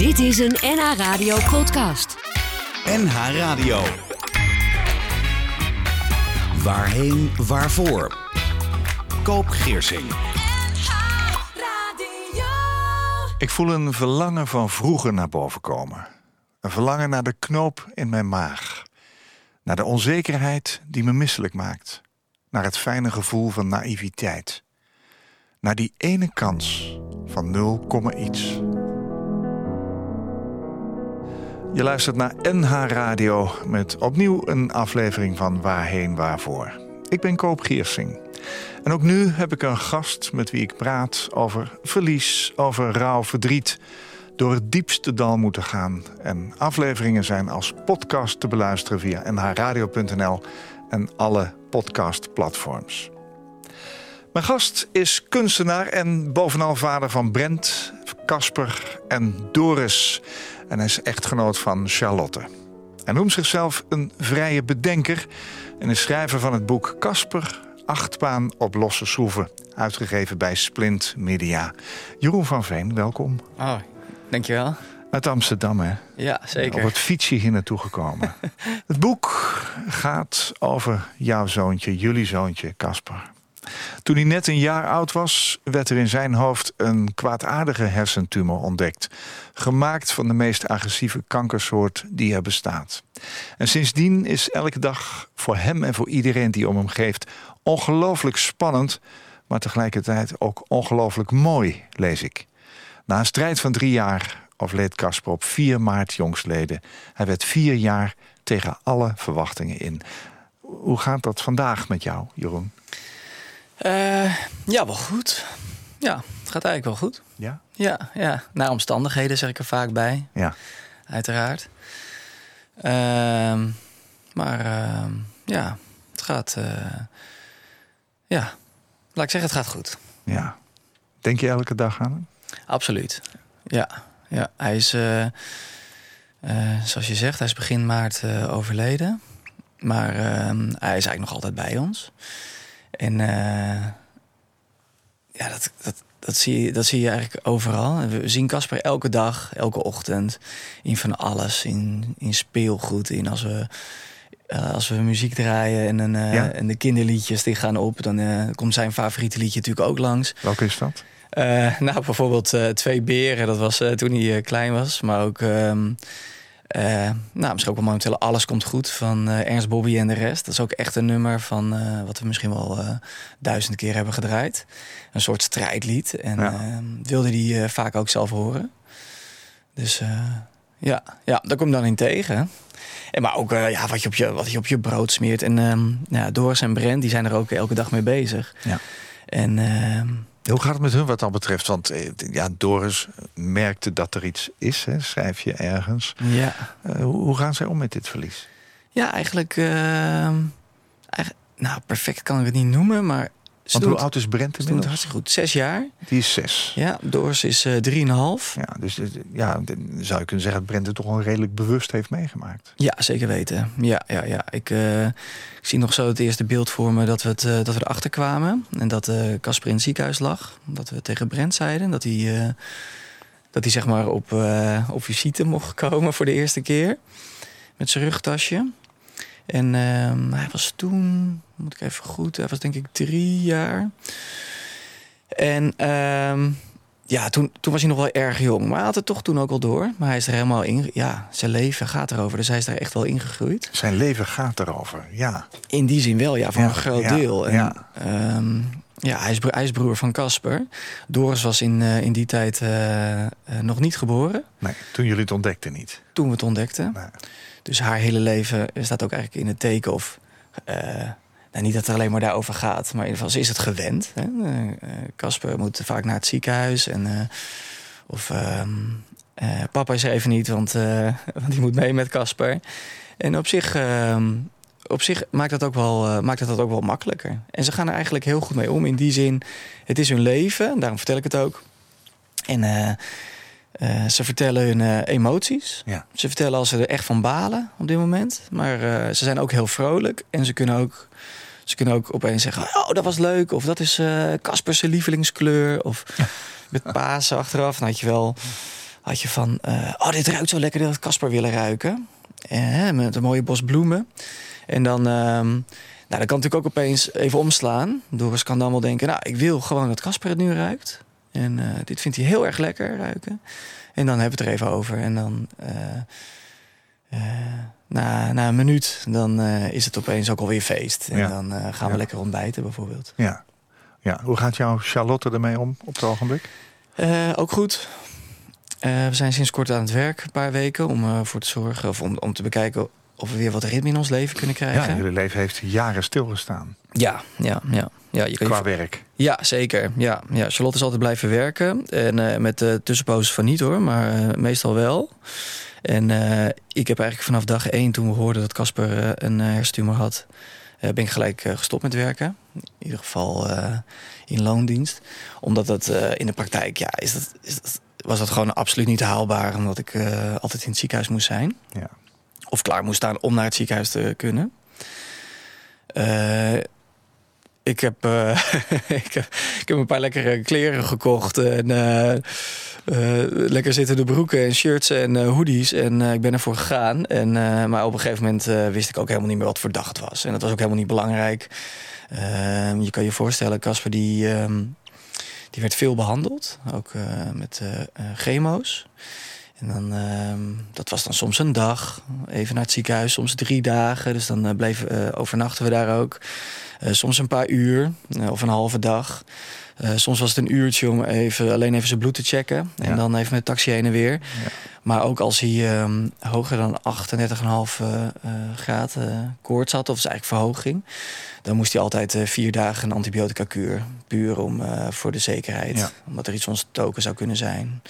Dit is een NH Radio podcast. NH Radio. Waarheen, waarvoor? Koop Geersing. Ik voel een verlangen van vroeger naar boven komen. Een verlangen naar de knoop in mijn maag. Naar de onzekerheid die me misselijk maakt. Naar het fijne gevoel van naïviteit. Naar die ene kans van 0, iets. Je luistert naar NH Radio met opnieuw een aflevering van Waarheen Waarvoor. Ik ben Koop Giersing. En ook nu heb ik een gast met wie ik praat over verlies, over rouw, verdriet. Door het diepste dal moeten gaan. En afleveringen zijn als podcast te beluisteren via nhradio.nl en alle podcastplatforms. Mijn gast is kunstenaar en bovenal vader van Brent, Casper en Doris. En hij is echtgenoot van Charlotte. Hij noemt zichzelf een vrije bedenker en is schrijver van het boek Casper, Achtbaan op losse schroeven, uitgegeven bij Splint Media. Jeroen van Veen, welkom. Oh, dankjewel. Uit Amsterdam, hè? Ja, zeker. Op het fietsje hier naartoe gekomen. het boek gaat over jouw zoontje, jullie zoontje, Casper. Toen hij net een jaar oud was, werd er in zijn hoofd een kwaadaardige hersentumor ontdekt. Gemaakt van de meest agressieve kankersoort die er bestaat. En sindsdien is elke dag voor hem en voor iedereen die om hem geeft ongelooflijk spannend, maar tegelijkertijd ook ongelooflijk mooi, lees ik. Na een strijd van drie jaar overleed Casper op 4 maart jongsleden. Hij werd vier jaar tegen alle verwachtingen in. Hoe gaat dat vandaag met jou, Jeroen? Uh, ja, wel goed. Ja, het gaat eigenlijk wel goed. Ja? Ja, ja. Naar omstandigheden zeg ik er vaak bij. Ja. Uiteraard. Uh, maar uh, ja, het gaat... Uh, ja, laat ik zeggen, het gaat goed. Ja. Denk je elke dag aan hem? Absoluut. Ja, ja. hij is... Uh, zoals je zegt, hij is begin maart overleden. Maar ehm, hij is eigenlijk nog altijd bij ons. En uh, ja, dat, dat, dat, zie je, dat zie je eigenlijk overal. We zien Casper elke dag, elke ochtend. In van alles. In, in speelgoed. In als we, uh, als we muziek draaien en, een, uh, ja. en de kinderliedjes die gaan op. Dan komt zijn favoriete liedje natuurlijk ook langs. Welke is dat? nou, bijvoorbeeld Twee Beren. Dat was toen hij klein was. Maar ook... Um, uh, nou, misschien ook wel momenteel Alles Komt Goed van uh, Ernst Bobby en de rest. Dat is ook echt een nummer van uh, wat we misschien wel duizend keer hebben gedraaid. Een soort strijdlied. En ja. Ehm, wilde die vaak ook zelf horen. Dus ja, ja, daar kom je dan in tegen. En maar ook ja, wat, je op je, wat je op je brood smeert. En um, ja, Doris en Brent die zijn er ook elke dag mee bezig. Ja. En ehm, hoe gaat het met hun wat dat betreft? Want ja, Doris merkte dat er iets is, hè? schrijf je ergens. Ja. Uh, hoe gaan zij om met dit verlies? Ja, eigenlijk, uh, eigenlijk... Nou, perfect kan ik het niet noemen, maar... Want hoe oud is Brent inmiddels? hartstikke goed. Zes jaar. Die is zes. Ja, Doris is uh, drieënhalf. Ja, dus ja, zou je kunnen zeggen dat Brent het toch wel redelijk bewust heeft meegemaakt. Ja, zeker weten. Ja, ja, ja. Ik, uh, ik zie nog zo het eerste beeld voor me dat we, het, dat we erachter kwamen. En dat Casper in het ziekenhuis lag. Dat we tegen Brent zeiden dat hij, dat hij zeg maar op, op visite mocht komen voor de eerste keer. Met zijn rugtasje. En uh, hij was toen, moet ik even goed, hij was denk ik drie jaar. En uh, ja, toen, toen was hij nog wel erg jong. Maar hij had het toch toen ook al door. Maar hij is er helemaal in. Ja, zijn leven gaat erover. Dus hij is daar echt wel ingegroeid. Zijn leven gaat erover, ja. In die zin wel, ja, voor Ja, een groot ja, deel. En, ja. ehm, ja, hij is, bro- hij is broer van Casper. Doris was in, eh, in die tijd eh, eh, nog niet geboren. Nee, toen jullie het ontdekten niet. Toen we het ontdekten. Nee. Dus haar hele leven staat ook eigenlijk in het teken of... eh, nou, niet dat het alleen maar daarover gaat, maar in ieder geval, ze is het gewend. Eh, Casper moet vaak naar het ziekenhuis. En, eh, of ehm, eh, papa is er even niet, want, want die moet mee met Casper. En op zich, ehm, op zich maakt, dat ook wel, maakt het dat ook wel makkelijker. En ze gaan er eigenlijk heel goed mee om. In die zin, het is hun leven, daarom vertel ik het ook. En eh, ze vertellen hun eh, emoties. Ja. Ze vertellen als ze er echt van balen op dit moment. Maar eh, ze zijn ook heel vrolijk. En ze kunnen ook, ze kunnen ook opeens zeggen... oh, dat was leuk. Of dat is Casper's lievelingskleur. Of met Pasen achteraf. Dan had je wel had je van, oh, dit ruikt zo lekker, dat had Casper willen ruiken. En, met een mooie bos bloemen. En dan, ehm, nou, dan kan natuurlijk ook opeens even omslaan. Doris kan dan wel denken, nou, ik wil gewoon dat Casper het nu ruikt. En eh, dit vindt hij heel erg lekker ruiken. En dan hebben we het er even over. En dan, uh, na, na een minuut, dan is het opeens ook alweer feest. En dan gaan we lekker ontbijten bijvoorbeeld. Ja. ja. Hoe gaat jouw Charlotte ermee om op het ogenblik? ook goed. we zijn sinds kort aan het werk, een paar weken, om ervoor te zorgen of om, om te bekijken of we weer wat ritme in ons leven kunnen krijgen. Ja, jullie leven heeft jaren stilgestaan. Ja, ja, ja. ja je Qua werk. Ja, zeker. Ja, ja, Charlotte is altijd blijven werken. En uh, met de tussenposes van niet hoor, maar uh, meestal wel. En uh, ik heb eigenlijk vanaf dag één, toen we hoorden dat Casper een hersentumor had... ben ik gelijk gestopt met werken. In ieder geval in loondienst. Omdat dat in de praktijk, ja, is dat, is dat, was dat gewoon absoluut niet haalbaar... omdat ik altijd in het ziekenhuis moest zijn. Ja of klaar moest staan om naar het ziekenhuis te kunnen. Uh, ik, heb, uh, ik, heb, ik heb een paar lekkere kleren gekocht. En uh, lekker zittende broeken en shirts en hoodies. En ik ben ervoor gegaan. En, maar op een gegeven moment wist ik ook helemaal niet meer wat voor dag het was. En dat was ook helemaal niet belangrijk. Ehm, je kan je voorstellen, Casper die, ehm, die werd veel behandeld. Ook met chemo's. En dan, uh, dat was dan soms een dag, even naar het ziekenhuis, soms drie dagen. Dus dan uh, bleven, uh, overnachten we daar ook. Uh, soms een paar uur of een halve dag. soms was het een uurtje om even, alleen even zijn bloed te checken. En dan even met taxi heen en weer. Ja. Maar ook als hij ehm, hoger dan 38,5 graden koorts had, of is eigenlijk verhoging... dan moest hij altijd vier dagen een antibiotica kuur. Puur om, voor de zekerheid. Ja. Omdat er iets ontstoken zou kunnen zijn.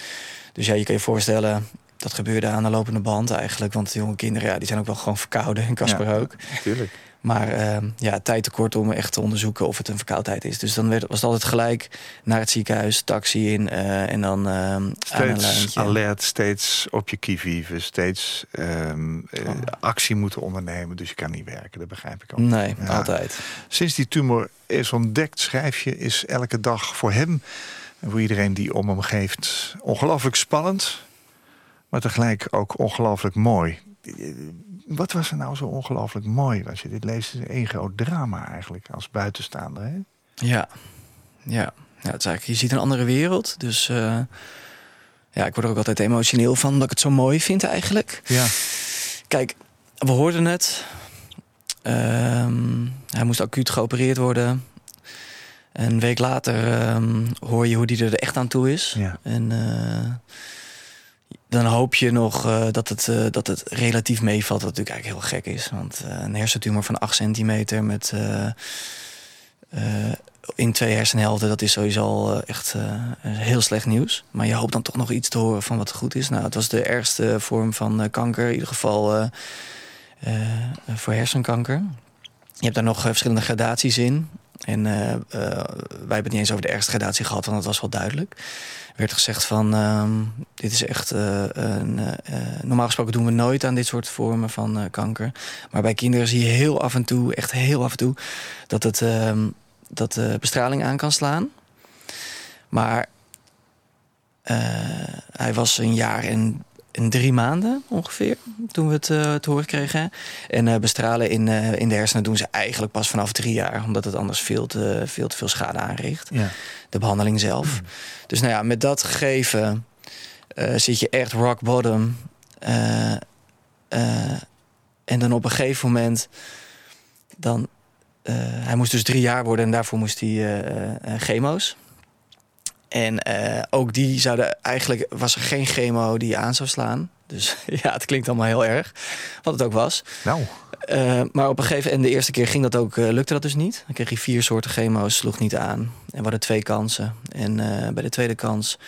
Dus ja, je kan je voorstellen, dat gebeurde aan de lopende band eigenlijk. Want de jonge kinderen, ja, die zijn ook wel gewoon verkouden. En Casper ja, ook. Natuurlijk. Maar uh, ja, tijd tekort om echt te onderzoeken of het een verkoudheid is. Dus dan werd, was het altijd gelijk naar het ziekenhuis, taxi in uh, en dan uh, steeds alert, steeds op je kivive, steeds um, oh. actie moeten ondernemen. Dus je kan niet werken, dat begrijp ik ook. Nee, ja. altijd. Sinds die tumor is ontdekt, schrijf je, is elke dag voor hem en voor iedereen die om hem geeft, ongelooflijk spannend, maar tegelijk ook ongelooflijk mooi. Wat was er nou zo ongelooflijk mooi? Als je dit leest, is één groot drama eigenlijk als buitenstaander. Hè? Ja, ja. ja het is eigenlijk, je ziet een andere wereld. Dus uh, ja, ik word er ook altijd emotioneel van dat ik het zo mooi vind eigenlijk. Ja. Kijk, we hoorden het. Um, hij moest acuut geopereerd worden. Een week later um, hoor je hoe die er echt aan toe is. Ja. En uh, dan hoop je nog uh, dat, het, uh, dat het relatief meevalt. Wat natuurlijk eigenlijk heel gek is. Want een hersentumor van 8 centimeter met in twee hersenhelften, dat is sowieso al echt heel slecht nieuws. Maar je hoopt dan toch nog iets te horen van wat goed is. Nou, het was de ergste vorm van kanker. In ieder geval voor hersenkanker. Je hebt daar nog verschillende gradaties in. En uh, uh, wij hebben het niet eens over de ergste gradatie gehad, want dat was wel duidelijk. Er werd gezegd van, uh, dit is echt, uh, een, normaal gesproken doen we nooit aan dit soort vormen van kanker. Maar bij kinderen zie je heel af en toe, echt heel af en toe, dat, het, ehm, dat de bestraling aan kan slaan. Maar hij was een jaar en in drie maanden ongeveer, toen we het uh, te horen kregen. En uh, bestralen in, uh, in de hersenen doen ze eigenlijk pas vanaf drie jaar, omdat het anders veel te veel, te veel schade aanricht. Ja. De behandeling zelf. Mm. Dus nou ja, met dat gegeven zit je echt rock bottom. en dan op een gegeven moment, dan, hij moest dus drie jaar worden en daarvoor moest hij chemo's. En uh, ook die zouden eigenlijk was er geen chemo die aan zou slaan. Dus ja, het klinkt allemaal heel erg. Wat het ook was. Nou. Uh, maar op een gegeven moment, en de eerste keer ging dat ook, uh, lukte dat dus niet. Dan kreeg hij vier soorten chemo's, sloeg niet aan. En we hadden twee kansen. En bij de tweede kans,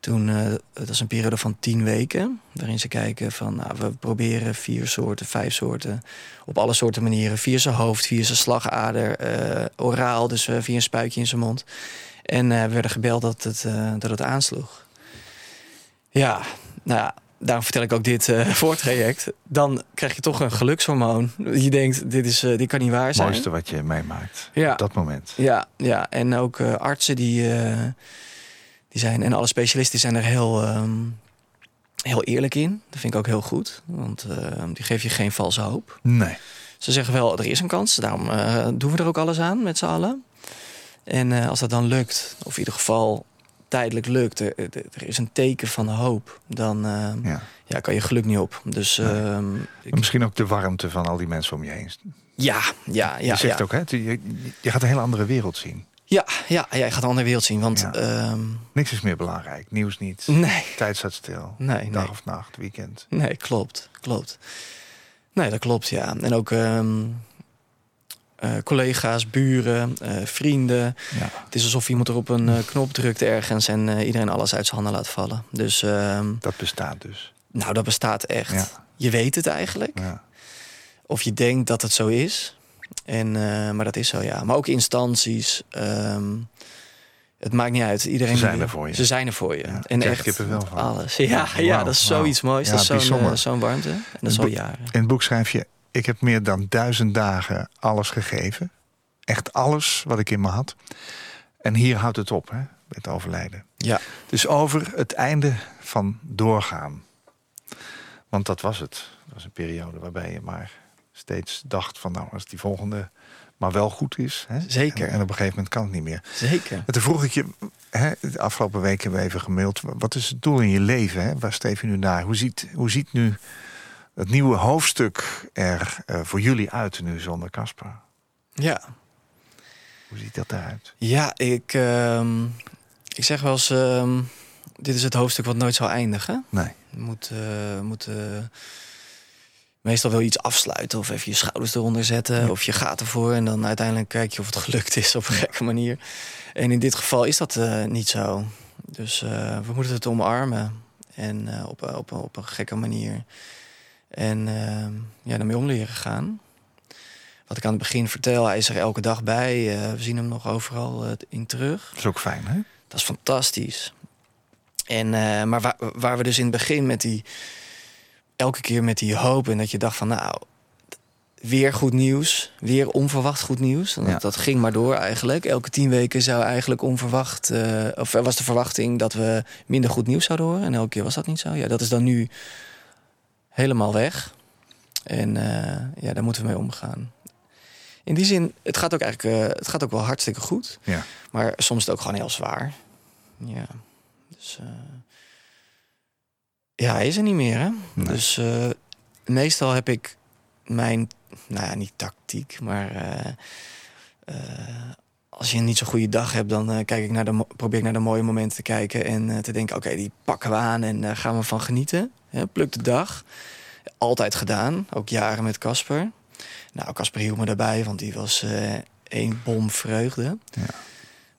toen, dat was een periode van tien weken. Waarin ze kijken van, nou, we proberen vier soorten, vijf soorten. Op alle soorten manieren. Via zijn hoofd, via zijn slagader, oraal, dus via een spuitje in zijn mond. En we werden gebeld dat het, uh, dat het aansloeg. Ja, nou ja, daarom vertel ik ook dit uh, voortraject. Dan krijg je toch een gelukshormoon. Je denkt, dit, is, dit kan niet waar zijn. Het mooiste wat je meemaakt ja. op dat moment. Ja, ja. en ook artsen die, die zijn... en alle specialisten zijn er heel... Um, heel eerlijk in. Dat vind ik ook heel goed. Want uh, die geef je geen valse hoop. Nee. Ze zeggen wel, er is een kans. Daarom doen we er ook alles aan met z'n allen. En uh, als dat dan lukt, of in ieder geval tijdelijk lukt, er, er is een teken van hoop, dan ja. ja. kan je geluk niet op. Dus, nee. ik... Misschien ook de warmte van al die mensen om je heen. Ja, ja, ja. Je zegt ja. ook, hè, je, je gaat een hele andere wereld zien. Ja, ja, ja, je gaat een andere wereld zien. Want, ja. um... Niks is meer belangrijk. Nieuws niet. Nee. Tijd staat stil. Nee, Dag nee. of nacht, weekend. Nee, klopt. Klopt. Nee, dat klopt, ja. En ook um, uh, collega's, buren, uh, vrienden. Ja. Het is alsof iemand er op een uh, knop drukt ergens... en iedereen alles uit zijn handen laat vallen. Dus, um, dat bestaat dus. Nou, dat bestaat echt. Ja. Je weet het eigenlijk. Ja. Of je denkt dat het zo is. En, maar dat is zo, ja. Maar ook instanties. Um, het maakt niet uit. Iedereen ze zijn er voor je. Ze zijn er voor je. Ja, en echt alles. Ja, ja, dat is wow. zoiets moois. Dat is zo'n zo'n warmte. En dat is al jaren. In het boek schrijf je... Ik heb meer dan duizend dagen alles gegeven. Echt alles wat ik in me had. En hier houdt het op, hè, met overlijden. Ja. Dus over het einde van doorgaan. Want dat was het. Dat was een periode waarbij je maar steeds dacht van... nou, als die volgende maar wel goed is. Hè? Zeker. En, en, op een gegeven moment kan het niet meer. Zeker. En toen vroeg ik je, hè, de afgelopen weken hebben we even gemaild... wat is het doel in je leven? Hè? Waar streef je nu naar? Hoe ziet, hoe ziet nu het nieuwe hoofdstuk er uh, voor jullie uit nu zonder Casper? Ja. Hoe ziet dat eruit? Ja, ik, uh, ik zeg wel eens... Uh, dit is het hoofdstuk wat nooit zal eindigen. Nee. Moet... Uh, moet meestal wil je iets afsluiten of even je schouders eronder zetten. Ja. Of je gaat ervoor en dan uiteindelijk kijk je of het gelukt is op een gekke manier. En in dit geval is dat niet zo. Dus we moeten het omarmen. En op, op, op een gekke manier. En ja, daarmee om leren gaan. Wat ik aan het begin vertel, hij is er elke dag bij. we zien hem nog overal in terug. Dat is ook fijn, hè? Dat is fantastisch. En, maar waar, waar we dus in het begin met die elke keer met die hoop en dat je dacht van nou weer goed nieuws, weer onverwacht goed nieuws. En dat, Ja. dat ging maar door eigenlijk. Elke tien weken zou eigenlijk onverwacht, uh, of er was de verwachting dat we minder goed nieuws zouden horen. En elke keer was dat niet zo. Ja, dat is dan nu helemaal weg. En uh, ja, daar moeten we mee omgaan. In die zin, het gaat ook eigenlijk, uh, het gaat ook wel hartstikke goed. Ja. Maar soms is het ook gewoon heel zwaar. Ja, dus. Uh, ja, hij is er niet meer, hè? Nee. Dus meestal heb ik mijn, nou ja, niet tactiek, maar als je een niet zo'n goede dag hebt, dan kijk ik naar de, probeer ik naar de mooie momenten te kijken en te denken: oké, okay, die pakken we aan en daar gaan we van genieten. Hè? Pluk de dag. Altijd gedaan, ook jaren met Casper. Nou, Casper hield me daarbij, want die was één bom vreugde. Ja.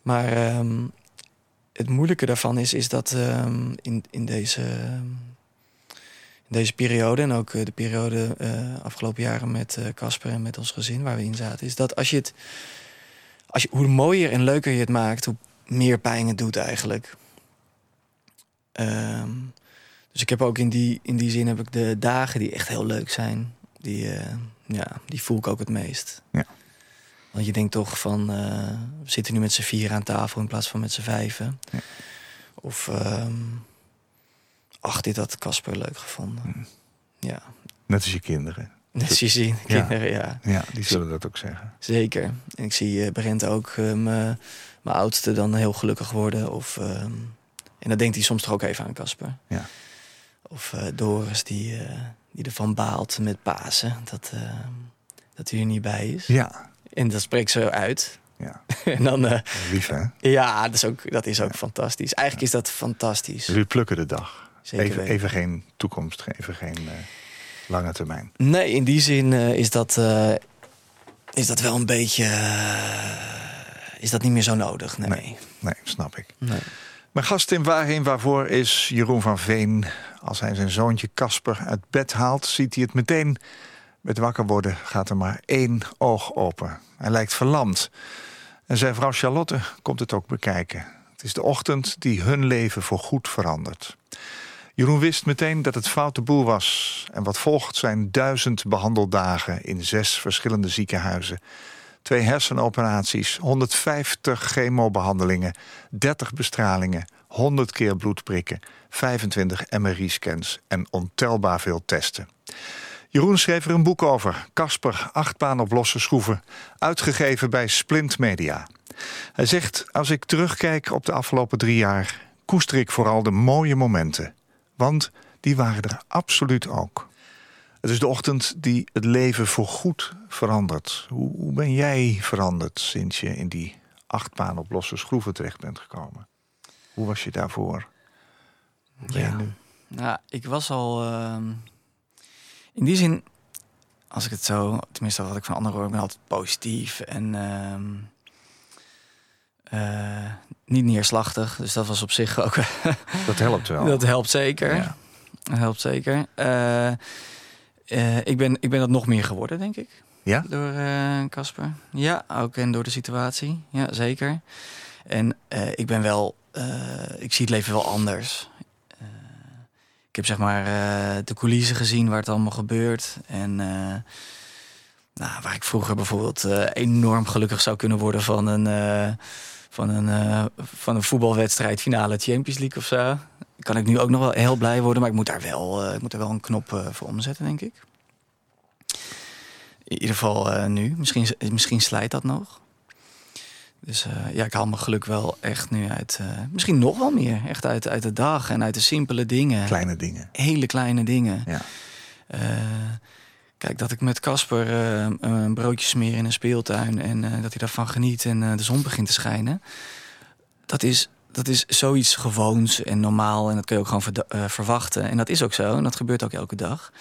Maar um, het moeilijke daarvan is, is dat um, in, in deze in deze periode en ook uh, de periode uh, afgelopen jaren met Casper uh, en met ons gezin waar we in zaten, is dat als je het, als je, hoe mooier en leuker je het maakt, hoe meer pijn het doet eigenlijk. Um, dus ik heb ook in die, in die zin heb ik de dagen die echt heel leuk zijn, die, eh, ja, die voel ik ook het meest. Ja. Want je denkt toch van, uh, we zitten nu met z'n vier aan tafel in plaats van met z'n vijven. Ja. Of, um, ach, dit had Casper leuk gevonden. Mm. Ja. Net als je kinderen. Net als je ziet, kinderen, ja. ja. Ja, die zullen dat ook zeggen. Zeker. En ik zie uh, Brent ook, uh, mijn oudste, dan heel gelukkig worden. Of, um, en dan denkt hij soms toch ook even aan Casper. Ja. Of uh, Doris, die, die ervan baalt met Pasen. Dat, dat hij er niet bij is. Ja. En dat spreekt ze uit. Ja. en dan, Lief, hè? Ja, dat is ook, dat is ook ja. fantastisch. Eigenlijk is dat fantastisch. U plukken de dag. Zeker even, even geen toekomst, even geen lange termijn. Nee, in die zin is, dat, is dat wel een beetje... is dat niet meer zo nodig, nee. Nee, nee snap ik. Nee. Mijn gast in Waarheen Waarvoor is Jeroen van Veen. Als hij zijn zoontje Casper uit bed haalt, ziet hij het meteen... Met wakker worden gaat er maar één oog open. Hij lijkt verlamd. En zijn vrouw Charlotte komt het ook bekijken. Het is de ochtend die hun leven voorgoed verandert. Jeroen wist meteen dat het foute boel was. En wat volgt zijn duizend behandeldagen in zes verschillende ziekenhuizen. Twee hersenoperaties, 150 chemobehandelingen, 30 bestralingen, 100 keer bloed prikken, 25 MRI-scans en ontelbaar veel testen. Jeroen schreef er een boek over, Casper, achtbaan op losse schroeven, uitgegeven bij Splint Media. Hij zegt, als ik terugkijk op de afgelopen drie jaar... koester ik vooral de mooie momenten. Want die waren er absoluut ook. Het is de ochtend die het leven voorgoed verandert. Hoe, hoe ben jij veranderd sinds je in die achtbaan op losse schroeven terecht bent gekomen? Hoe was je daarvoor? Ben je Ja. nu? Nou, ik was al... ehm, in die zin, als ik het zo... Tenminste, wat ik van anderen hoor, ik ben altijd positief en... ehm, eh, niet neerslachtig. Dus dat was op zich ook... Dat helpt wel. dat helpt zeker. Ja. Dat helpt zeker. Eh, ik, ben, ik ben dat nog meer geworden, denk ik. Ja? Door eh, Casper. ja, ook en door de situatie. Ja, zeker. En eh, ik ben wel... ik zie het leven wel anders. Ik heb zeg maar de coulissen gezien waar het allemaal gebeurt. En nou, waar ik vroeger bijvoorbeeld enorm gelukkig zou kunnen worden van een, van een, van een voetbalwedstrijd finale Champions League of zo. Kan ik nu ook nog wel heel blij worden, maar ik moet daar wel, eh, ik moet er wel een knop eh, voor omzetten, denk ik. In ieder geval eh, nu. Misschien, misschien slijt dat nog. Dus ja, ik haal mijn geluk wel echt nu uit. misschien nog wel meer. Echt uit, uit de dag en uit de simpele dingen. Kleine dingen. Hele kleine dingen. Ja. Kijk, dat ik met Casper een broodje smeer in een speeltuin en dat hij daarvan geniet en de zon begint te schijnen. Dat is, dat is zoiets gewoons en normaal en dat kun je ook gewoon eh, verwachten. En dat is ook zo en dat gebeurt ook elke dag.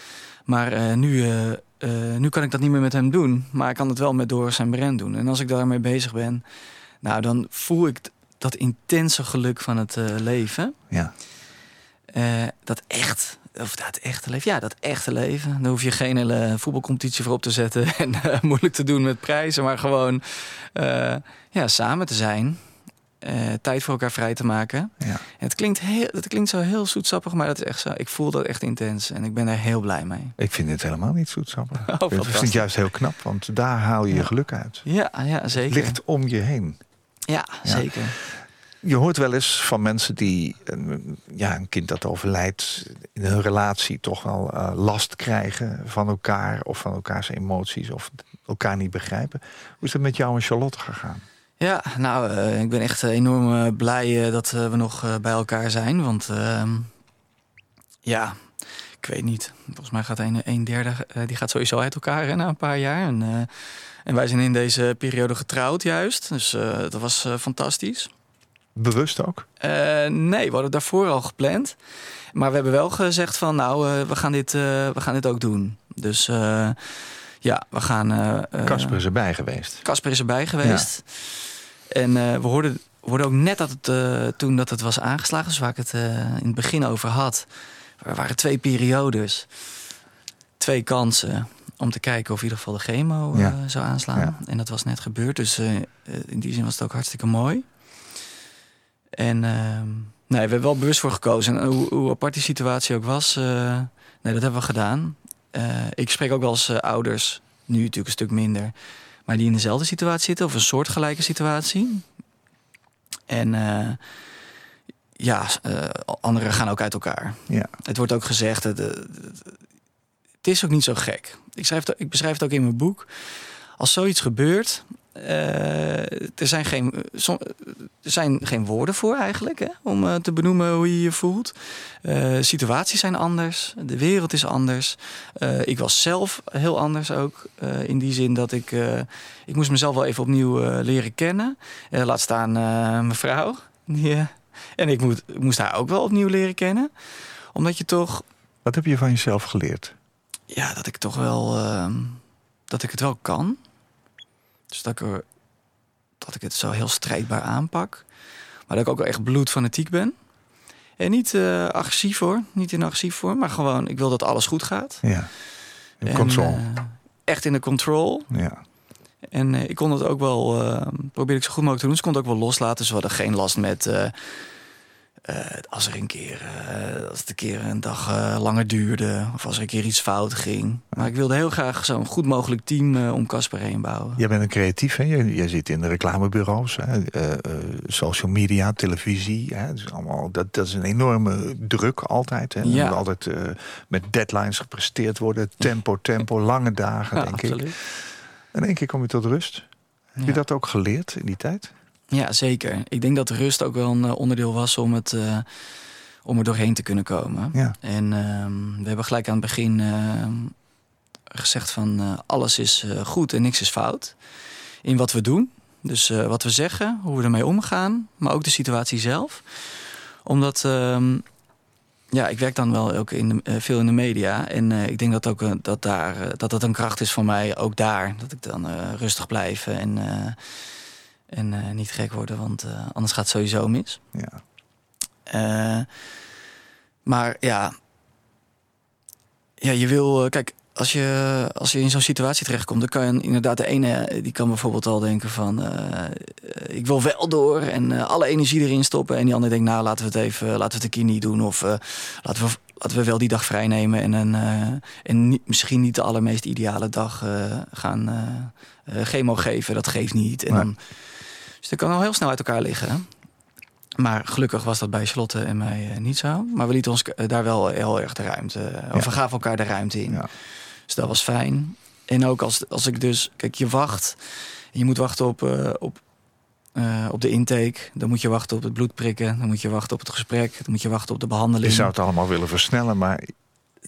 Maar eh, nu, eh, nu kan ik dat niet meer met hem doen, maar ik kan het wel met door zijn brand doen. En als ik daarmee bezig ben, nou dan voel ik dat intense geluk van het leven. Ja. Dat echt, of dat echte leven, ja, dat echte leven. Daar hoef je geen hele voetbalcompetitie voor op te zetten en moeilijk te doen met prijzen, maar gewoon ja, samen te zijn. Eh, tijd voor elkaar vrij te maken. Ja. En het klinkt, heel, het klinkt zo heel zoetsappig, maar dat is echt zo. Ik voel dat echt intens en ik ben daar heel blij mee. Ik vind het helemaal niet zoetsappig. ik vind het juist heel knap, want daar haal je je geluk uit. Ja, ja Het zeker. ligt om je heen. Ja, zeker. Je hoort wel eens van mensen die een, ja, een kind dat overlijdt... in hun relatie toch wel eh, last krijgen van elkaar... of van elkaars emoties of elkaar niet begrijpen. Hoe is het met jou en Charlotte gegaan? Ja, nou, eh, ik ben echt eh, enorm eh, blij dat we nog bij elkaar zijn. Want ehm, ja, ik weet niet. Volgens mij gaat een, een derde, die gaat sowieso uit elkaar hè, na een paar jaar. En, en wij zijn in deze periode getrouwd juist. Dus dat was fantastisch. Bewust ook? Nee, we hadden daarvoor al gepland. Maar we hebben wel gezegd van, nou, we, gaan dit, we gaan dit ook doen. Dus ja, we gaan... Casper is erbij geweest. Casper is erbij geweest. En eh, we, hoorden, hoorden ook net dat het, eh, toen dat het was aangeslagen, dus waar ik het eh, in het begin over had. Er waren twee periodes, twee kansen om te kijken of in ieder geval de chemo zou aanslaan. Ja. En dat was net gebeurd, dus in die zin was het ook hartstikke mooi. En ehm, nee, we hebben wel bewust voor gekozen. En hoe, hoe apart die situatie ook was, nee, dat hebben we gedaan. Ik spreek ook eh, ouders, nu natuurlijk een stuk minder, maar die in dezelfde situatie zitten of een soortgelijke situatie. En eh, ja, eh, anderen gaan ook uit elkaar. Ja. Het wordt ook gezegd, het, het, het is ook niet zo gek. Ik, schrijf het, ik beschrijf het ook in mijn boek. Als zoiets gebeurt, eh, er, zijn geen, som- er zijn geen woorden voor eigenlijk, hè, om eh, te benoemen hoe je je voelt. Eh, situaties zijn anders, de wereld is anders. Eh, ik was zelf heel anders ook, eh, in die zin dat ik, eh, ik moest mezelf wel even opnieuw eh, leren kennen. Eh, laat staan eh, mijn vrouw. Eh, en ik moet, moest haar ook wel opnieuw leren kennen. Omdat je toch Wat heb je van jezelf geleerd? ja, dat ik toch wel ehm, dat ik het wel kan. Dus dat ik, er, dat ik het zo heel strijdbaar aanpak. Maar dat ik ook wel echt bloedfanatiek ben. En niet eh, agressief hoor, niet in agressief vorm, maar gewoon ik wil dat alles goed gaat. Ja. In En, control. eh, echt in de control. ja. En eh, ik kon het ook wel, probeer ik zo goed mogelijk te doen. Ze kon het ook wel loslaten. Ze hadden geen last met, eh, eh, als er een keer, uh, als het een keer een dag uh, langer duurde, of als er een keer iets fout ging. Maar ik wilde heel graag zo'n goed mogelijk team om Casper heen bouwen. Jij bent een creatief, hè? Je, zit in de reclamebureaus, hè? social media, televisie. Hè? Dus allemaal, dat, dat is een enorme druk altijd. Hè? Ja. altijd met deadlines gepresteerd worden. Tempo, tempo, lange dagen, denk absoluut. ik. En één keer kom je tot rust. Heb je dat ook geleerd in die tijd? Ja, zeker. Ik denk dat rust ook wel een eh, onderdeel was om, het, uh, om er doorheen te kunnen komen. Ja. En uh, we hebben gelijk aan het begin uh, gezegd van alles is goed en niks is fout. In wat we doen. Dus wat we zeggen, hoe we ermee omgaan, maar ook de situatie zelf. Omdat ehm, ja, ik werk dan wel ook in de, veel in de media. En ik denk dat ook dat, daar, dat dat een kracht is voor mij, ook daar. Dat ik dan rustig blijf en en uh, niet gek worden, want uh, anders gaat het sowieso mis. Ja. Uh, maar ja, ja, je wil, kijk, als je, als je in zo'n situatie terechtkomt, dan kan je inderdaad de ene, die kan bijvoorbeeld al denken van, ik wil wel door en alle energie erin stoppen. En die andere denkt, nou laten we het even, laten we het een keer niet doen of laten we laten we wel die dag vrij nemen en, een, en niet, misschien niet de allermeest ideale dag gaan chemo geven. Dat geeft niet. En dan dus dat kan al heel snel uit elkaar liggen. Maar gelukkig was dat bij Charlotte en mij eh, niet zo. Maar we lieten ons eh, daar wel heel erg de ruimte... Of we gaven elkaar de ruimte in. Ja. Dus dat was fijn. En ook als, als ik dus... Kijk, je wacht. Je moet wachten op, op, op de intake. Dan moet je wachten op het bloedprikken. Dan moet je wachten op het gesprek. Dan moet je wachten op de behandeling. Je zou het allemaal willen versnellen, maar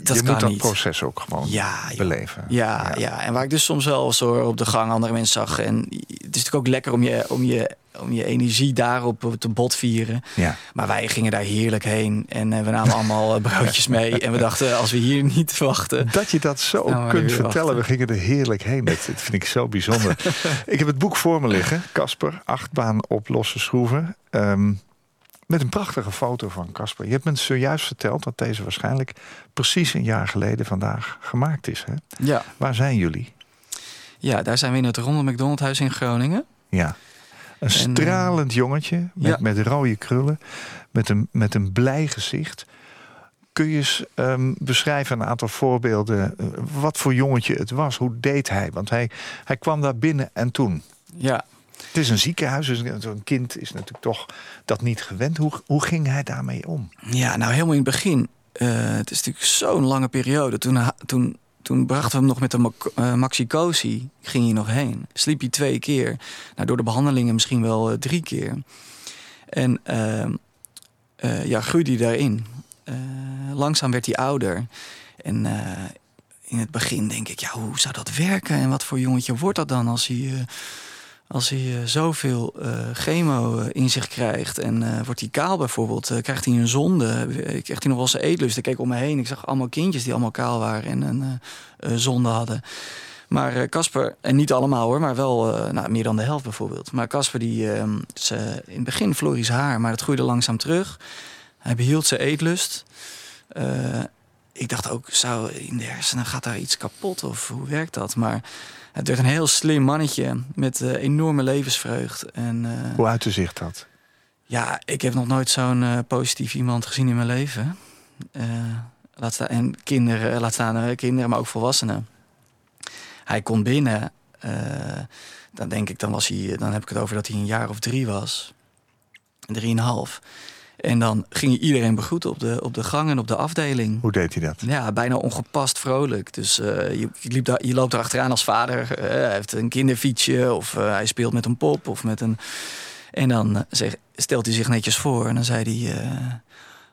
dat je moet dat proces ook gewoon ja, beleven. Ja, ja, en waar ik dus soms wel zo op de gang andere mensen zag. En het is natuurlijk ook lekker om je, om je, om je energie daarop te botvieren. Ja. Maar wij gingen daar heerlijk heen. En uh, we namen allemaal eh, broodjes mee. En we dachten, als we hier niet wachten... Dat je dat zo kunt vertellen. We gingen er heerlijk heen. Dat, vind ik zo bijzonder. ik heb het boek voor me liggen. Casper, achtbaan op losse schroeven. Um, met een prachtige foto van Casper. Je hebt me zojuist verteld dat deze waarschijnlijk precies een jaar geleden vandaag gemaakt is. Hè? Ja. Waar zijn jullie? Ja, daar zijn we in het Ronald McDonald Huis in Groningen. Ja. Een stralend jongetje met, met rode krullen, met een, met een blij gezicht. Kun je eens um, beschrijven een aantal voorbeelden eh, wat voor jongetje het was? Hoe deed hij? Want hij, hij kwam daar binnen en toen. Ja, het is een ziekenhuis, dus zo'n kind is natuurlijk toch dat niet gewend. Hoe, hoe ging hij daarmee om? Ja, nou helemaal in het begin. Uh, het is natuurlijk zo'n lange periode. Toen, toen, toen brachten we hem nog met de uh, maxicosi, ging hij nog heen. Sliep hij twee keer. Nou, door de behandelingen misschien wel uh, drie keer. En ehm, ja, groeide hij daarin. langzaam werd hij ouder. En in het begin denk ik, ja, hoe zou dat werken? En wat voor jongetje wordt dat dan als hij als hij uh, zoveel uh, chemo uh, in zich krijgt en wordt hij kaal bijvoorbeeld, krijgt hij een zonde, krijgt hij nog wel zijn eetlust. Ik keek om me heen, ik zag allemaal kindjes die allemaal kaal waren en een zonde hadden. Maar Casper, en niet allemaal hoor, maar wel nou, meer dan de helft bijvoorbeeld. Maar Casper, die, ehm, in het begin zijn haar, maar het groeide langzaam terug. Hij behield zijn eetlust. ik dacht ook, zou in de hersenen gaat daar iets kapot of hoe werkt dat? Maar het werd een heel slim mannetje met uh, enorme levensvreugd. En, uh, Hoe uitte zich dat? Ja, ik heb nog nooit zo'n uh, positief iemand gezien in mijn leven. laat staan, en kinderen, laat staan kinderen, maar ook volwassenen. Hij kon binnen. dan denk ik, dan, was hij, dan heb ik het over dat hij een jaar of drie was. Drieënhalf. En dan ging iedereen begroeten op de, op de gang en op de afdeling. Hoe deed hij dat? Ja, bijna ongepast vrolijk. Dus uh, je, je, liep daar, je loopt er achteraan als vader. Uh, hij heeft een kinderfietsje of uh, hij speelt met een pop of met een... En dan zeg, stelt hij zich netjes voor en dan zei hij...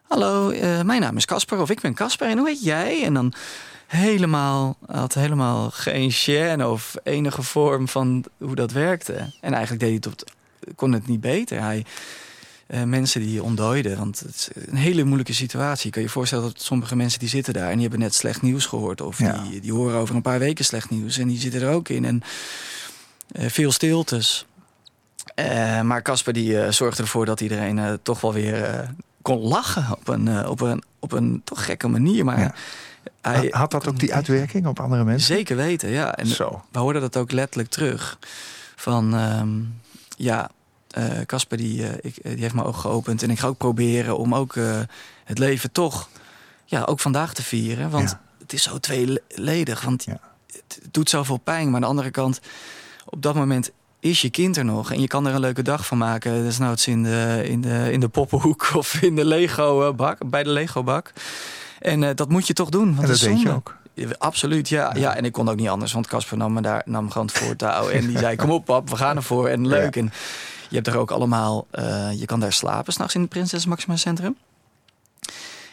Hallo, mijn naam is Casper of ik ben Casper en hoe heet jij? En dan helemaal, had helemaal geen chaîne of enige vorm van hoe dat werkte. En eigenlijk deed hij het kon het niet beter. Hij uh, mensen die ontdooiden. Want het is een hele moeilijke situatie. Kan je je voorstellen dat sommige mensen die zitten daar... en die hebben net slecht nieuws gehoord. Of die, die horen over een paar weken slecht nieuws. En die zitten er ook in. En uh, veel stiltes. Uh, maar Casper die zorgde ervoor dat iedereen toch wel weer kon lachen. Op een, op, een, op een toch gekke manier. Maar hij, Had dat ook die uitwerking op andere mensen? Zeker weten, ja. En Zo. we hoorden dat ook letterlijk terug. Van, um, ja, eh, Casper die, eh, ik, eh, die heeft mijn ogen geopend. En ik ga ook proberen om ook het leven toch, ja, ook vandaag te vieren. Want Ja. het is zo tweeledig. Want Ja. het doet zoveel pijn. Maar aan de andere kant, op dat moment is je kind er nog. En je kan er een leuke dag van maken. Desnoods in de, in de, in de poppenhoek of in de Lego-bak, bij de Lego-bak. En dat moet je toch doen. Want En dat deed je ook. Absoluut, ja, ja. En ik kon ook niet anders, want Casper nam me daar nam gewoon het voortouw. En die zei, kom op pap, we gaan ervoor. En leuk. En je hebt er ook allemaal, eh, je kan daar slapen s'nachts in het Prinses Maxima Centrum.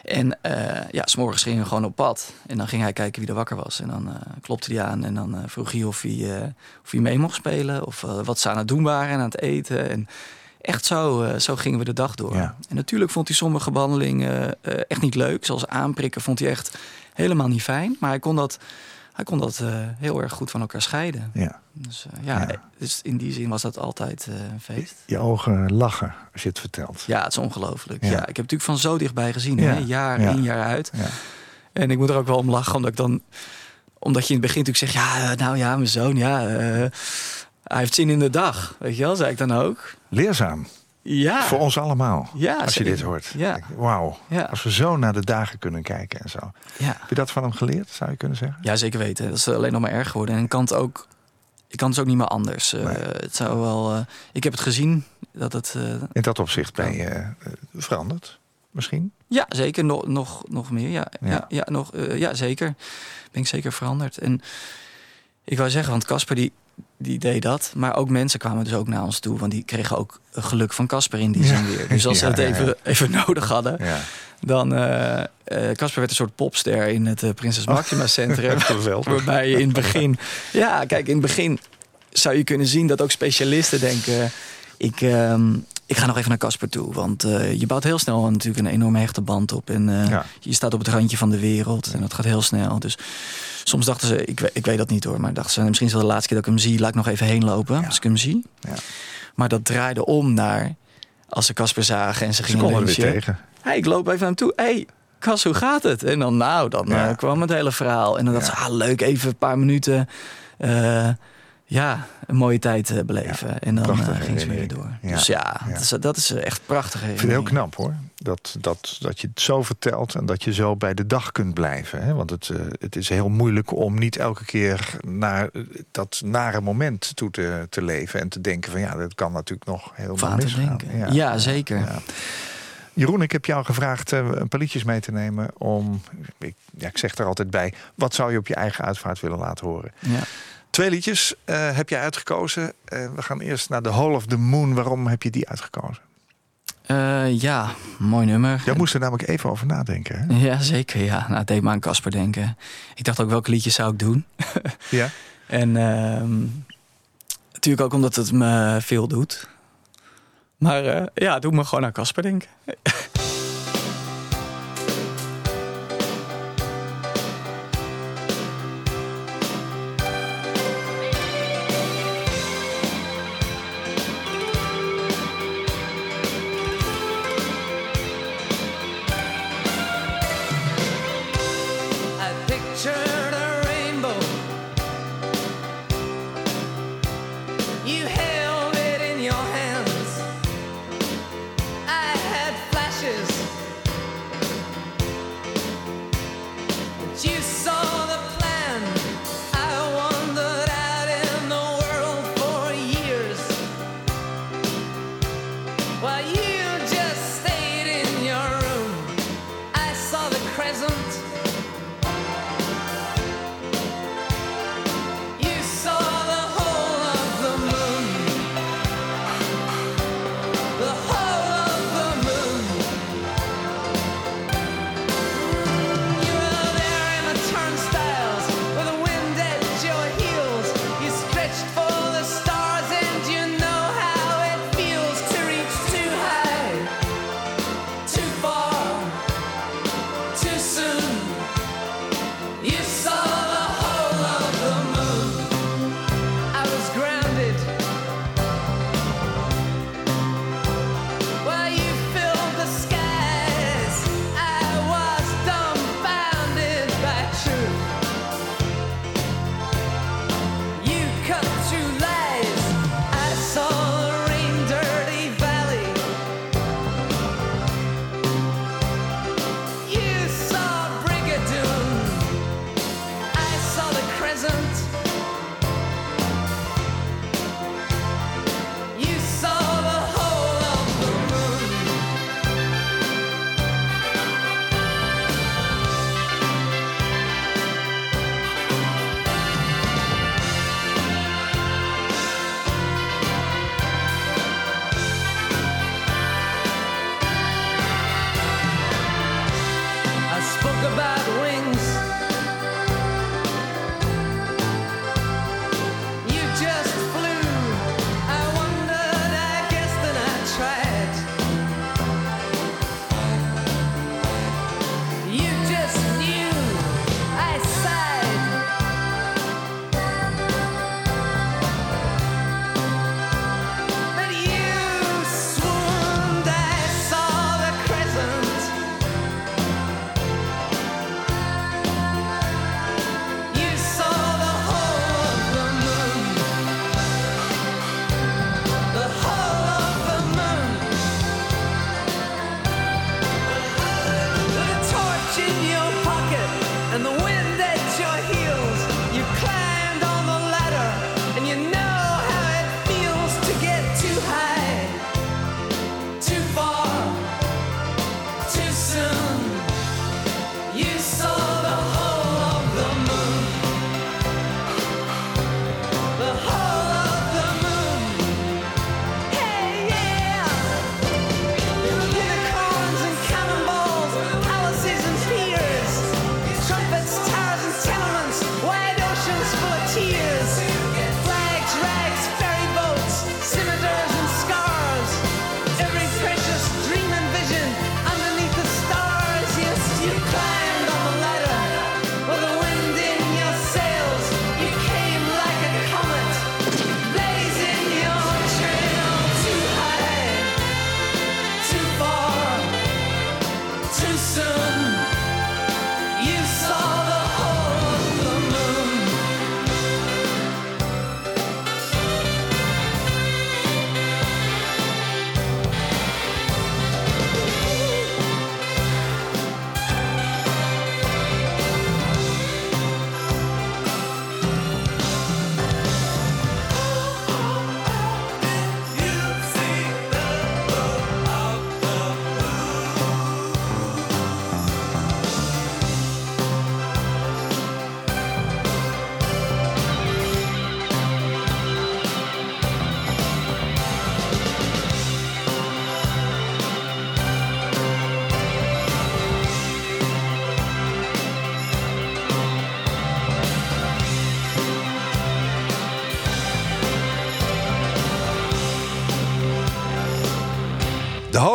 En eh ja, s'morgens gingen we gewoon op pad. En dan ging hij kijken wie er wakker was. En dan eh, klopte hij aan en dan vroeg hij of hij, of hij mee mocht spelen. Of wat ze aan het doen waren en aan het eten. En echt zo, zo gingen we de dag door. Ja. En natuurlijk vond hij sommige behandelingen eh, echt niet leuk. Zoals aanprikken vond hij echt helemaal niet fijn. Maar hij kon dat, hij kon dat eh, heel erg goed van elkaar scheiden. Ja. Dus, eh, ja, Ja. dus in die zin was dat altijd eh, een feest. Je ogen lachen als je het vertelt. Ja, het is ongelooflijk. Ja. Ja. ik heb natuurlijk van zo dichtbij gezien, Ja. hè? jaar Ja. in, jaar uit. Ja. En ik moet er ook wel om lachen, omdat ik dan... Omdat je in het begin natuurlijk zegt, ja, nou ja, mijn zoon, ja... hij heeft zin in de dag, weet je wel, zei ik dan ook. Leerzaam. Ja, Voor ons allemaal. ja als je dit hoort. Ja. Wauw. Ja. Als we zo naar de dagen kunnen kijken en zo. Ja. Heb je dat van hem geleerd, zou je kunnen zeggen? ja, zeker weten. Dat is alleen nog maar erg geworden. En ik kan het ook, ik kan het ook niet meer anders. Eh. Het zou wel... eh, ik heb het gezien, dat het... eh, In dat opzicht ben je eh, veranderd, misschien? Ja, zeker. Nog, nog, nog meer. Ja, Ja. ja. Ja, nog, eh, ja, zeker. Ben ik zeker veranderd. En ik wou zeggen, want Casper die, die deed dat. Maar ook mensen kwamen dus ook naar ons toe. Want die kregen ook geluk van Casper in die zin weer. Dus als ze het even, even nodig hadden, dan... eh eh, Casper werd een soort popster in het eh, Prinses Maxima Centrum. Geweldig. Waarbij je in het begin... Ja, kijk, in het begin zou je kunnen zien dat ook specialisten denken... Ik, ehm, ik ga nog even naar Casper toe. Want je bouwt heel snel natuurlijk een enorme hechte band op. En Ja. je staat op het randje van de wereld. En dat gaat heel snel. Dus soms dachten ze, ik, ik weet dat niet hoor... maar dachten ze, misschien is het de laatste keer dat ik hem zie... laat ik nog even heen lopen Ja. als ik hem zie. Ja. Maar dat draaide om naar... als ze Casper zagen en ze Ze gingen er weer lunchen. tegen. Hey, ik loop even naar hem toe. hey, Cas, hoe gaat het? En dan, nou, dan Ja. eh, kwam het hele verhaal. En dan dacht ze, ah, leuk, even een paar minuten. eh, ja, een mooie tijd eh, beleven. en dan prachtige eh, ging ze weer door. Ja. Dus ja, Ja. Dat, is, dat is echt prachtig. Ik vind het heel knap hoor. Dat, dat, dat je het zo vertelt en dat je zo bij de dag kunt blijven. Hè? Want het, eh, het is heel moeilijk om niet elke keer naar eh, dat nare moment toe te, te leven. En te denken van ja, dat kan natuurlijk nog heel te misgaan. denken. Ja, zeker. Jeroen, ik heb jou gevraagd eh, een paar liedjes mee te nemen om, ik, ja, ik zeg er altijd bij, wat zou je op je eigen uitvaart willen laten horen? Ja. Twee liedjes eh, heb je uitgekozen. Eh, we gaan eerst naar The Hall of the Moon. Waarom heb je die uitgekozen? Eh, ja, mooi nummer. Jij moest er namelijk even over nadenken. Hè? Ja, zeker. Ja. Nou, het deed me aan Casper denken. Ik dacht ook, welke liedjes zou ik doen? Ja. En ehm, natuurlijk ook omdat het me veel doet. Maar ja, het doet me gewoon aan Casper denken.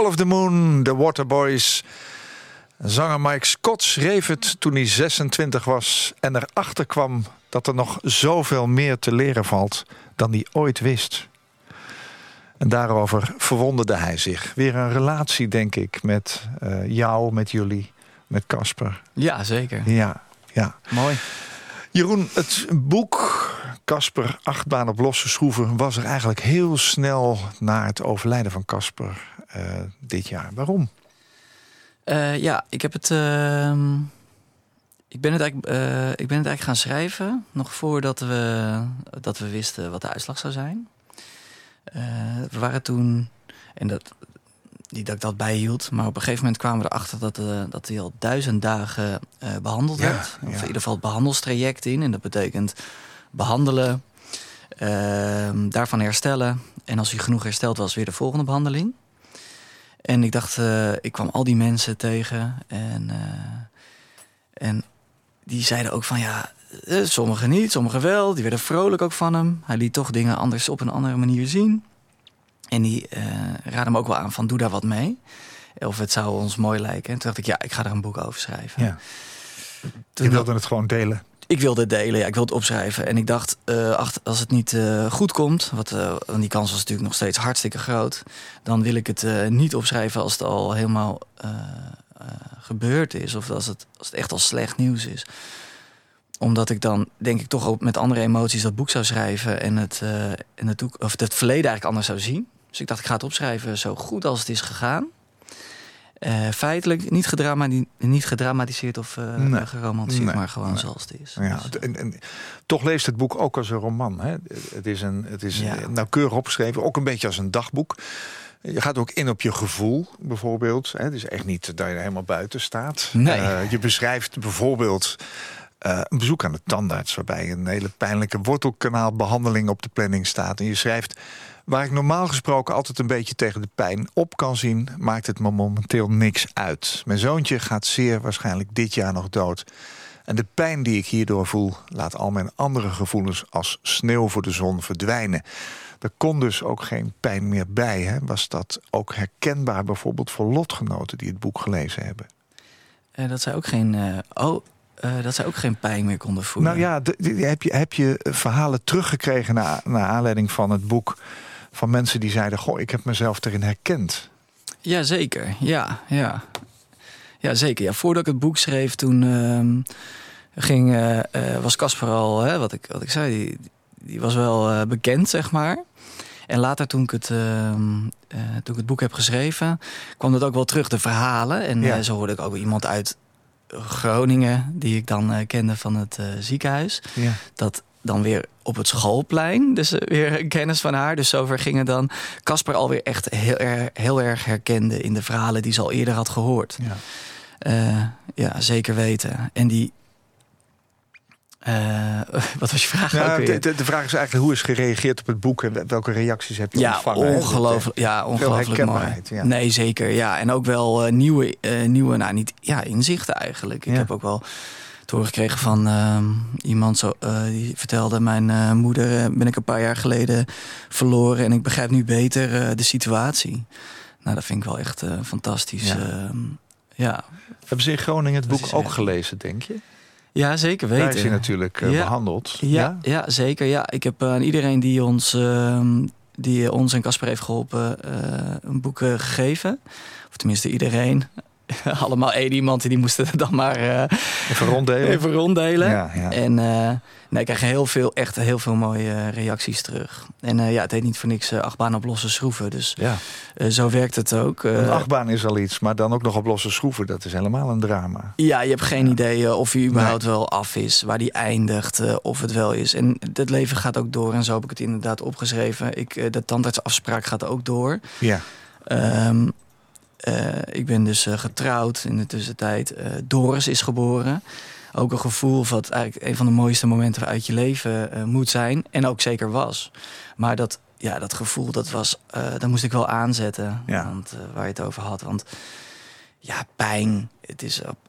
of the Moon, The Waterboys. Zanger Mike Scott schreef het toen hij 26 was en erachter kwam dat er nog zoveel meer te leren valt dan hij ooit wist. En daarover verwonderde hij zich. Weer een relatie, denk ik, met eh, jou, met jullie, met Casper. Ja, zeker. Ja, ja. Mooi. Jeroen, het boek Casper, achtbaan op losse schroeven... was er eigenlijk heel snel na het overlijden van Casper eh, dit jaar. Waarom? Eh, ja, ik heb het. ehm, ik, ben het eigenlijk, eh, ik ben het eigenlijk gaan schrijven. Nog voordat we, dat we wisten wat de uitslag zou zijn. We waren toen. En dat, niet dat ik dat bijhield. Maar op een gegeven moment kwamen we erachter dat, eh, dat hij al duizend dagen eh, behandeld Ja, werd. Of ja. in ieder geval het behandelstraject in. En dat betekent behandelen. ehm, daarvan herstellen. En als hij genoeg hersteld was, weer de volgende behandeling. En ik dacht, eh, ik kwam al die mensen tegen. En, eh, en die zeiden ook van ja, eh, sommigen niet, sommigen wel. Die werden vrolijk ook van hem. Hij liet toch dingen anders op een andere manier zien. En die raadde me ook wel aan van doe daar wat mee. Of het zou ons mooi lijken. En toen dacht ik, ja, ik ga er een boek over schrijven. Ja. Toen Je wilde het gewoon delen. Ik wilde het delen, ja, ik wilde het opschrijven. En ik dacht, eh, als het niet eh, goed komt, wat, eh, want die kans was natuurlijk nog steeds hartstikke groot, dan wil ik het niet opschrijven als het al helemaal gebeurd is. Of als het, als het echt al slecht nieuws is. Omdat ik dan, denk ik, toch ook met andere emoties dat boek zou schrijven en het, en het, of het verleden eigenlijk anders zou zien. Dus ik dacht, ik ga het opschrijven zo goed als het is gegaan. Eh, feitelijk niet, gedramati- niet gedramatiseerd of eh, Nee. geromantiseerd, Nee. maar gewoon Nee. zoals het is. Ja, Dus, en, en, toch leest het boek ook als een roman. Hè? Het is, een, het is Ja. nauwkeurig opgeschreven, ook een beetje als een dagboek. Je gaat ook in op je gevoel, bijvoorbeeld. Hè? Het is echt niet dat je er helemaal buiten staat. Eh, je beschrijft bijvoorbeeld eh, een bezoek aan de tandarts... waarbij een hele pijnlijke wortelkanaalbehandeling op de planning staat. En je schrijft... Waar ik normaal gesproken altijd een beetje tegen de pijn op kan zien... maakt het me momenteel niks uit. Mijn zoontje gaat zeer waarschijnlijk dit jaar nog dood. En de pijn die ik hierdoor voel... laat al mijn andere gevoelens als sneeuw voor de zon verdwijnen. Er kon dus ook geen pijn meer bij. Hè? Was dat ook herkenbaar bijvoorbeeld voor lotgenoten... die het boek gelezen hebben? Eh, dat zij ook geen. eh, oh, eh, dat zij ook geen pijn meer konden voelen. Nou ja, heb, je, heb je verhalen teruggekregen... naar, naar aanleiding van het boek... van mensen die zeiden... goh, ik heb mezelf erin herkend. Ja, zeker. Ja, ja. Ja, zeker. Ja, voordat ik het boek schreef, toen ehm, ging, eh, eh, was Casper al, hè, wat, ik, wat ik zei, die, die was wel eh, bekend, zeg maar. En later, toen ik, het, ehm, eh, toen ik het boek heb geschreven, kwam dat ook wel terug, de verhalen. En Ja. zo hoorde ik ook iemand uit Groningen, die ik dan kende van het ziekenhuis. Ja. dat dan weer op het schoolplein, dus eh, weer een kennis van haar. Dus zover gingen dan Casper alweer echt heel, erg- heel erg herkende in de verhalen die ze al eerder had gehoord. Ja. Eh, ja, zeker weten. En die. eh, wat was je vraag ook de, de, de vraag is eigenlijk hoe is gereageerd op het boek... en welke reacties heb je ja, ontvangen? ongelooflijk. Ja, ongelooflijk mooi. ja. Nee, zeker. Ja, en ook wel nieuwe, nieuwe, nou niet, ja, inzichten eigenlijk. Ik Ja. heb ook wel te horen gekregen van ehm, iemand zo, eh, die vertelde: Mijn eh, moeder eh, ben ik een paar jaar geleden verloren en ik begrijp nu beter eh, de situatie. Nou, dat vind ik wel echt eh, fantastisch. Ja. Ja. ja. Hebben ze in Groningen het boek ook echt- gelezen, denk je? ja, zeker weten. Daar is hij natuurlijk eh, Ja. behandeld. Ja, ja? zeker. Ja, ik heb aan iedereen die ons, ehm, die ons en Casper heeft geholpen, eh, een boek gegeven. Of tenminste iedereen. Allemaal één iemand en die moesten het dan maar eh, Even ronddelen. even ronddelen. Ja, ja. En eh nee, ik krijg heel veel, echt heel veel mooie eh, reacties terug. En ja, het heet niet voor niks achtbaan op losse schroeven. Dus ja. zo werkt het ook. Een achtbaan is al iets, maar dan ook nog op losse schroeven. Dat is helemaal een drama. Ja, je hebt geen idee of hij überhaupt wel af is, waar die eindigt, of het wel is. En het leven gaat ook door en zo heb ik het inderdaad opgeschreven. Ik, de tandartsafspraak gaat ook door. Ja. Ehm, eh, ik ben dus eh, getrouwd in de tussentijd. Eh, Doris is geboren. Ook een gevoel wat eigenlijk een van de mooiste momenten uit je leven eh, moet zijn. En ook zeker was. Maar dat, ja, dat gevoel, dat, was, eh dat moest ik wel aanzetten. Ja. Want, eh, waar je het over had. Want ja, pijn, het is, op-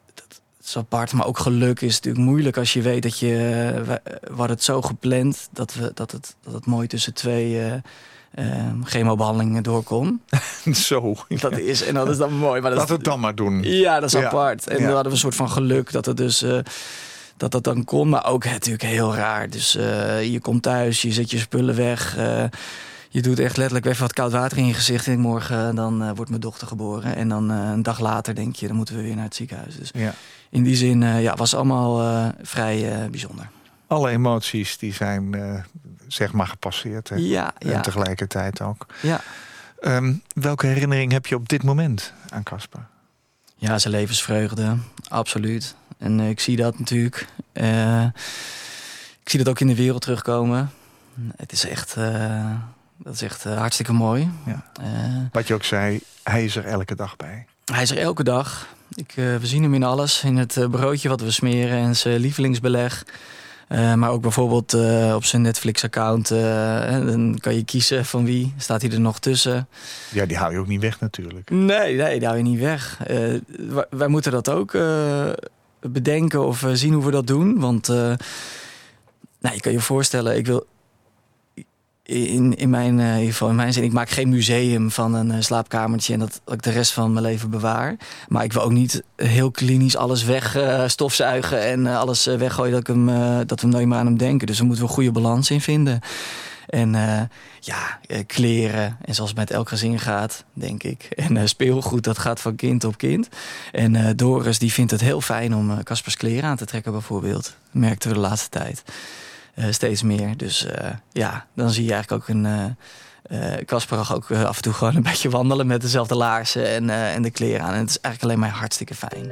is apart. Maar ook geluk is natuurlijk moeilijk als je weet dat je... eh, we, we hadden het zo gepland dat, we, dat, het, dat het mooi tussen twee... eh, ehm, chemobehandelingen door kon. Zo. Dat is, en dat is dan mooi. Maar dat, we het dan maar doen. Ja, dat is Ja. apart. En Ja. we hadden we een soort van geluk dat het dus... eh, dat dat dan kon, maar ook natuurlijk heel raar. Dus eh, je komt thuis, je zet je spullen weg. eh, je doet echt letterlijk even wat koud water in je gezicht. En morgen dan eh, wordt mijn dochter geboren. En dan eh, een dag later denk je, dan moeten we weer naar het ziekenhuis. Dus Ja. In die zin eh, ja, was allemaal eh, vrij eh, bijzonder. Alle emoties die zijn zeg maar gepasseerd. Hè? Ja, En tegelijkertijd ook. ja. Ehm, welke herinnering heb je op dit moment aan Casper? ja, zijn levensvreugde, absoluut. En ik zie dat natuurlijk. ik zie dat ook in de wereld terugkomen. Het is echt, dat is echt hartstikke mooi. Ja. Wat je ook zei, hij is er elke dag bij. Hij is er elke dag. Ik, eh, we zien hem in alles. In het eh, broodje wat we smeren en zijn lievelingsbeleg. Eh, maar ook bijvoorbeeld op zijn Netflix-account. dan kan je kiezen van wie. Staat hij er nog tussen? Ja, die hou je ook niet weg natuurlijk. Nee, nee, daar hou je niet weg. Wij, wij moeten dat ook bedenken of zien hoe we dat doen. Want nou, je kan je voorstellen, ik wil in, in, mijn, eh, in mijn zin, ik maak geen museum van een eh, slaapkamertje en dat ik de rest van mijn leven bewaar. Maar ik wil ook niet heel klinisch alles weg eh, stofzuigen en alles weggooien dat, ik hem, dat we nooit meer aan hem denken. Dus daar moeten we een goede balans in vinden. En ja, kleren. En zoals het met elk gezin gaat, denk ik. En speelgoed, dat gaat van kind op kind. En Doris, die vindt het heel fijn om Caspers kleren aan te trekken, bijvoorbeeld. Merkten we de laatste tijd. Eh, steeds meer. Dus eh, ja, dan zie je eigenlijk ook een... eh, eh, mag ook af en toe gewoon een beetje wandelen met dezelfde laarzen en, en de kleren aan. En het is eigenlijk alleen maar hartstikke fijn.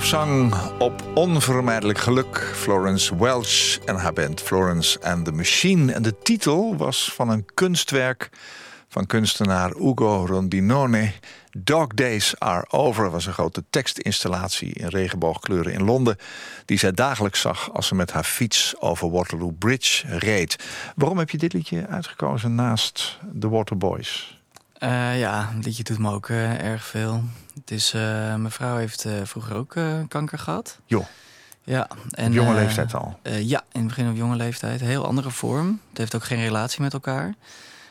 Lofzang op onvermijdelijk geluk. Florence Welch en haar band Florence and the Machine. En de titel was van een kunstwerk van kunstenaar Ugo Rondinone. Dog Days Are Over was een grote tekstinstallatie in regenboogkleuren in Londen... die zij dagelijks zag als ze met haar fiets over Waterloo Bridge reed. Waarom heb je dit liedje uitgekozen naast The Waterboys? Eh, ja, het liedje doet me ook eh, erg veel. Het is, eh, mijn vrouw heeft vroeger ook kanker gehad. Joh, Ja, en, op jonge leeftijd al. ja, in het begin op jonge leeftijd. Heel andere vorm. Het heeft ook geen relatie met elkaar.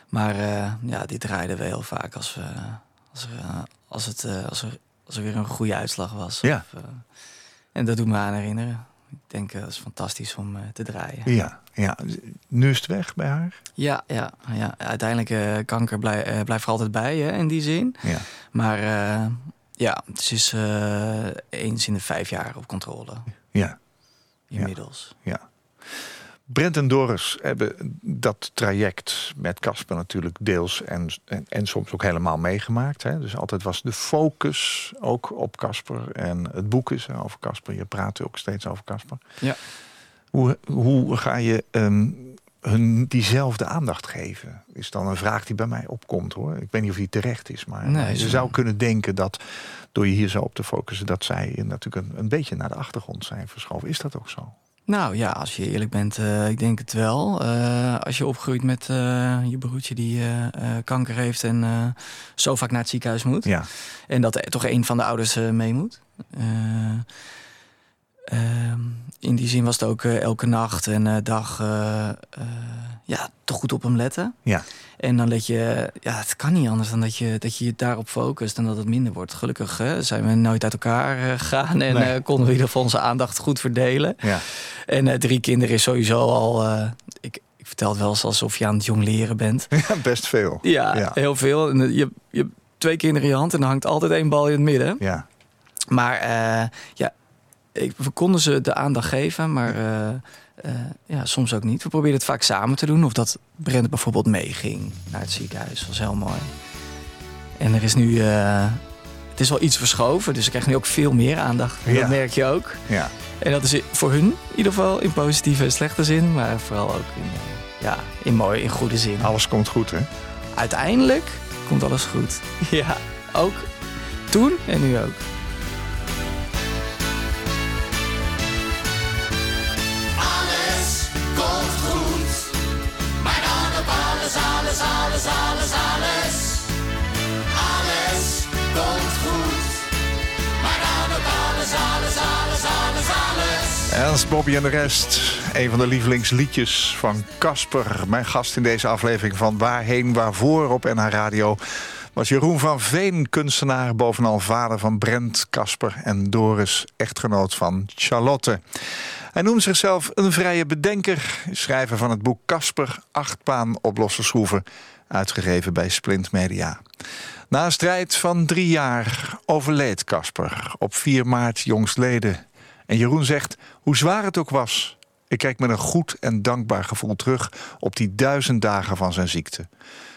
Maar ja, dit draaiden we heel vaak als, we, als, er, als, het, als, er, als er weer een goede uitslag was. Ja. Of, en dat doet me aan herinneren. Ik denk eh, dat is fantastisch om eh, te draaien. Ja, ja, nu is het weg bij haar? Ja, ja, ja. uiteindelijk uh, kanker blij, blijft er altijd bij hè, in die zin. Ja. Maar ja, het is eens in de vijf jaar op controle. Ja. Inmiddels. Ja. ja. Brent en Doris hebben dat traject met Casper natuurlijk deels en, en, en, soms ook helemaal meegemaakt. Hè? Dus altijd was de focus ook op Casper. En het boek is over Casper. Je praat ook steeds over Casper. Ja. Hoe, hoe ga je um, hun diezelfde aandacht geven? Is dan een vraag die bij mij opkomt hoor. Ik weet niet of die terecht is, maar nee, je zou kunnen denken dat door je hier zo op te focussen, dat zij natuurlijk een, een beetje naar de achtergrond zijn verschoven. Is dat ook zo? Nou ja, als je eerlijk bent, uh, ik denk het wel. Uh, als je opgroeit met uh, je broertje die kanker heeft en zo vaak naar het ziekenhuis moet. Ja. En dat er toch een van de ouders mee moet. Ehm, in die zin was het ook elke nacht en dag ja, te goed op hem letten. Ja. En dan let je, ja, het kan niet anders dan dat je dat je, je daarop focust en dat het minder wordt. Gelukkig hè, zijn we nooit uit elkaar gegaan en Nee. uh, konden we in ieder geval onze aandacht goed verdelen. Ja. En uh, drie kinderen is sowieso al. Ik, ik vertel het wel eens alsof je aan het jong leren bent. Ja, best veel. Ja, Ja. heel veel. En, je, je hebt twee kinderen in je hand en er hangt altijd één bal in het midden. Ja. Maar ja, ik, we konden ze de aandacht geven, maar uh, uh, ja, soms ook niet. We probeerden het vaak samen te doen. Of dat Brent bijvoorbeeld meeging naar het ziekenhuis. Dat was heel mooi. En er is nu... Uh, het is wel iets verschoven, dus ik krijg nu ook veel meer aandacht. Ja. Dat merk je ook. Ja. En dat is voor hun in ieder geval in positieve en slechte zin. Maar vooral ook in, ja, in mooi, in goede zin. Alles komt goed, hè? Uiteindelijk komt alles goed. Ja, ook toen en nu ook. Alles, alles, alles, komt goed. Maar dan op alles, alles, alles, alles, alles. Ernst, Bobby en de rest. Een van de lievelingsliedjes van Casper. Mijn gast in deze aflevering van Waarheen Waarvoor op NH Radio... was Jeroen van Veen, kunstenaar, bovenal vader van Brent, Casper en Doris, echtgenoot van Charlotte. Hij noemt zichzelf een vrije bedenker, schrijver van het boek Casper, achtbaan op losse schroeven, uitgegeven bij Splint Media. Na een strijd van drie jaar overleed Casper op 4 maart jongstleden. En Jeroen zegt, hoe zwaar het ook was... ik kijk met een goed en dankbaar gevoel terug... op die duizend dagen van zijn ziekte.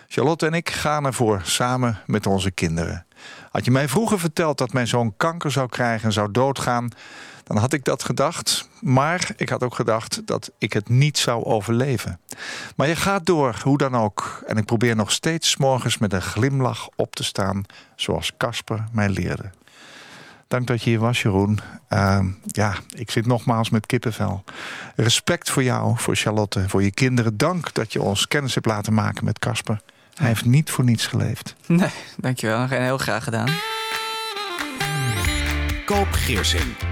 Charlotte en ik gaan ervoor, samen met onze kinderen. Had je mij vroeger verteld dat mijn zoon kanker zou krijgen en zou doodgaan... dan had ik dat gedacht. Maar ik had ook gedacht dat ik het niet zou overleven. Maar je gaat door, hoe dan ook. En ik probeer nog steeds 's morgens met een glimlach op te staan... zoals Casper mij leerde. Dank dat je hier was, Jeroen. Uh, ja, ik zit nogmaals met kippenvel. Respect voor jou, voor Charlotte, voor je kinderen. Dank dat je ons kennis hebt laten maken met Casper. Hij heeft niet voor niets geleefd. Nee, dankjewel. En heel graag gedaan. Koop Geersing.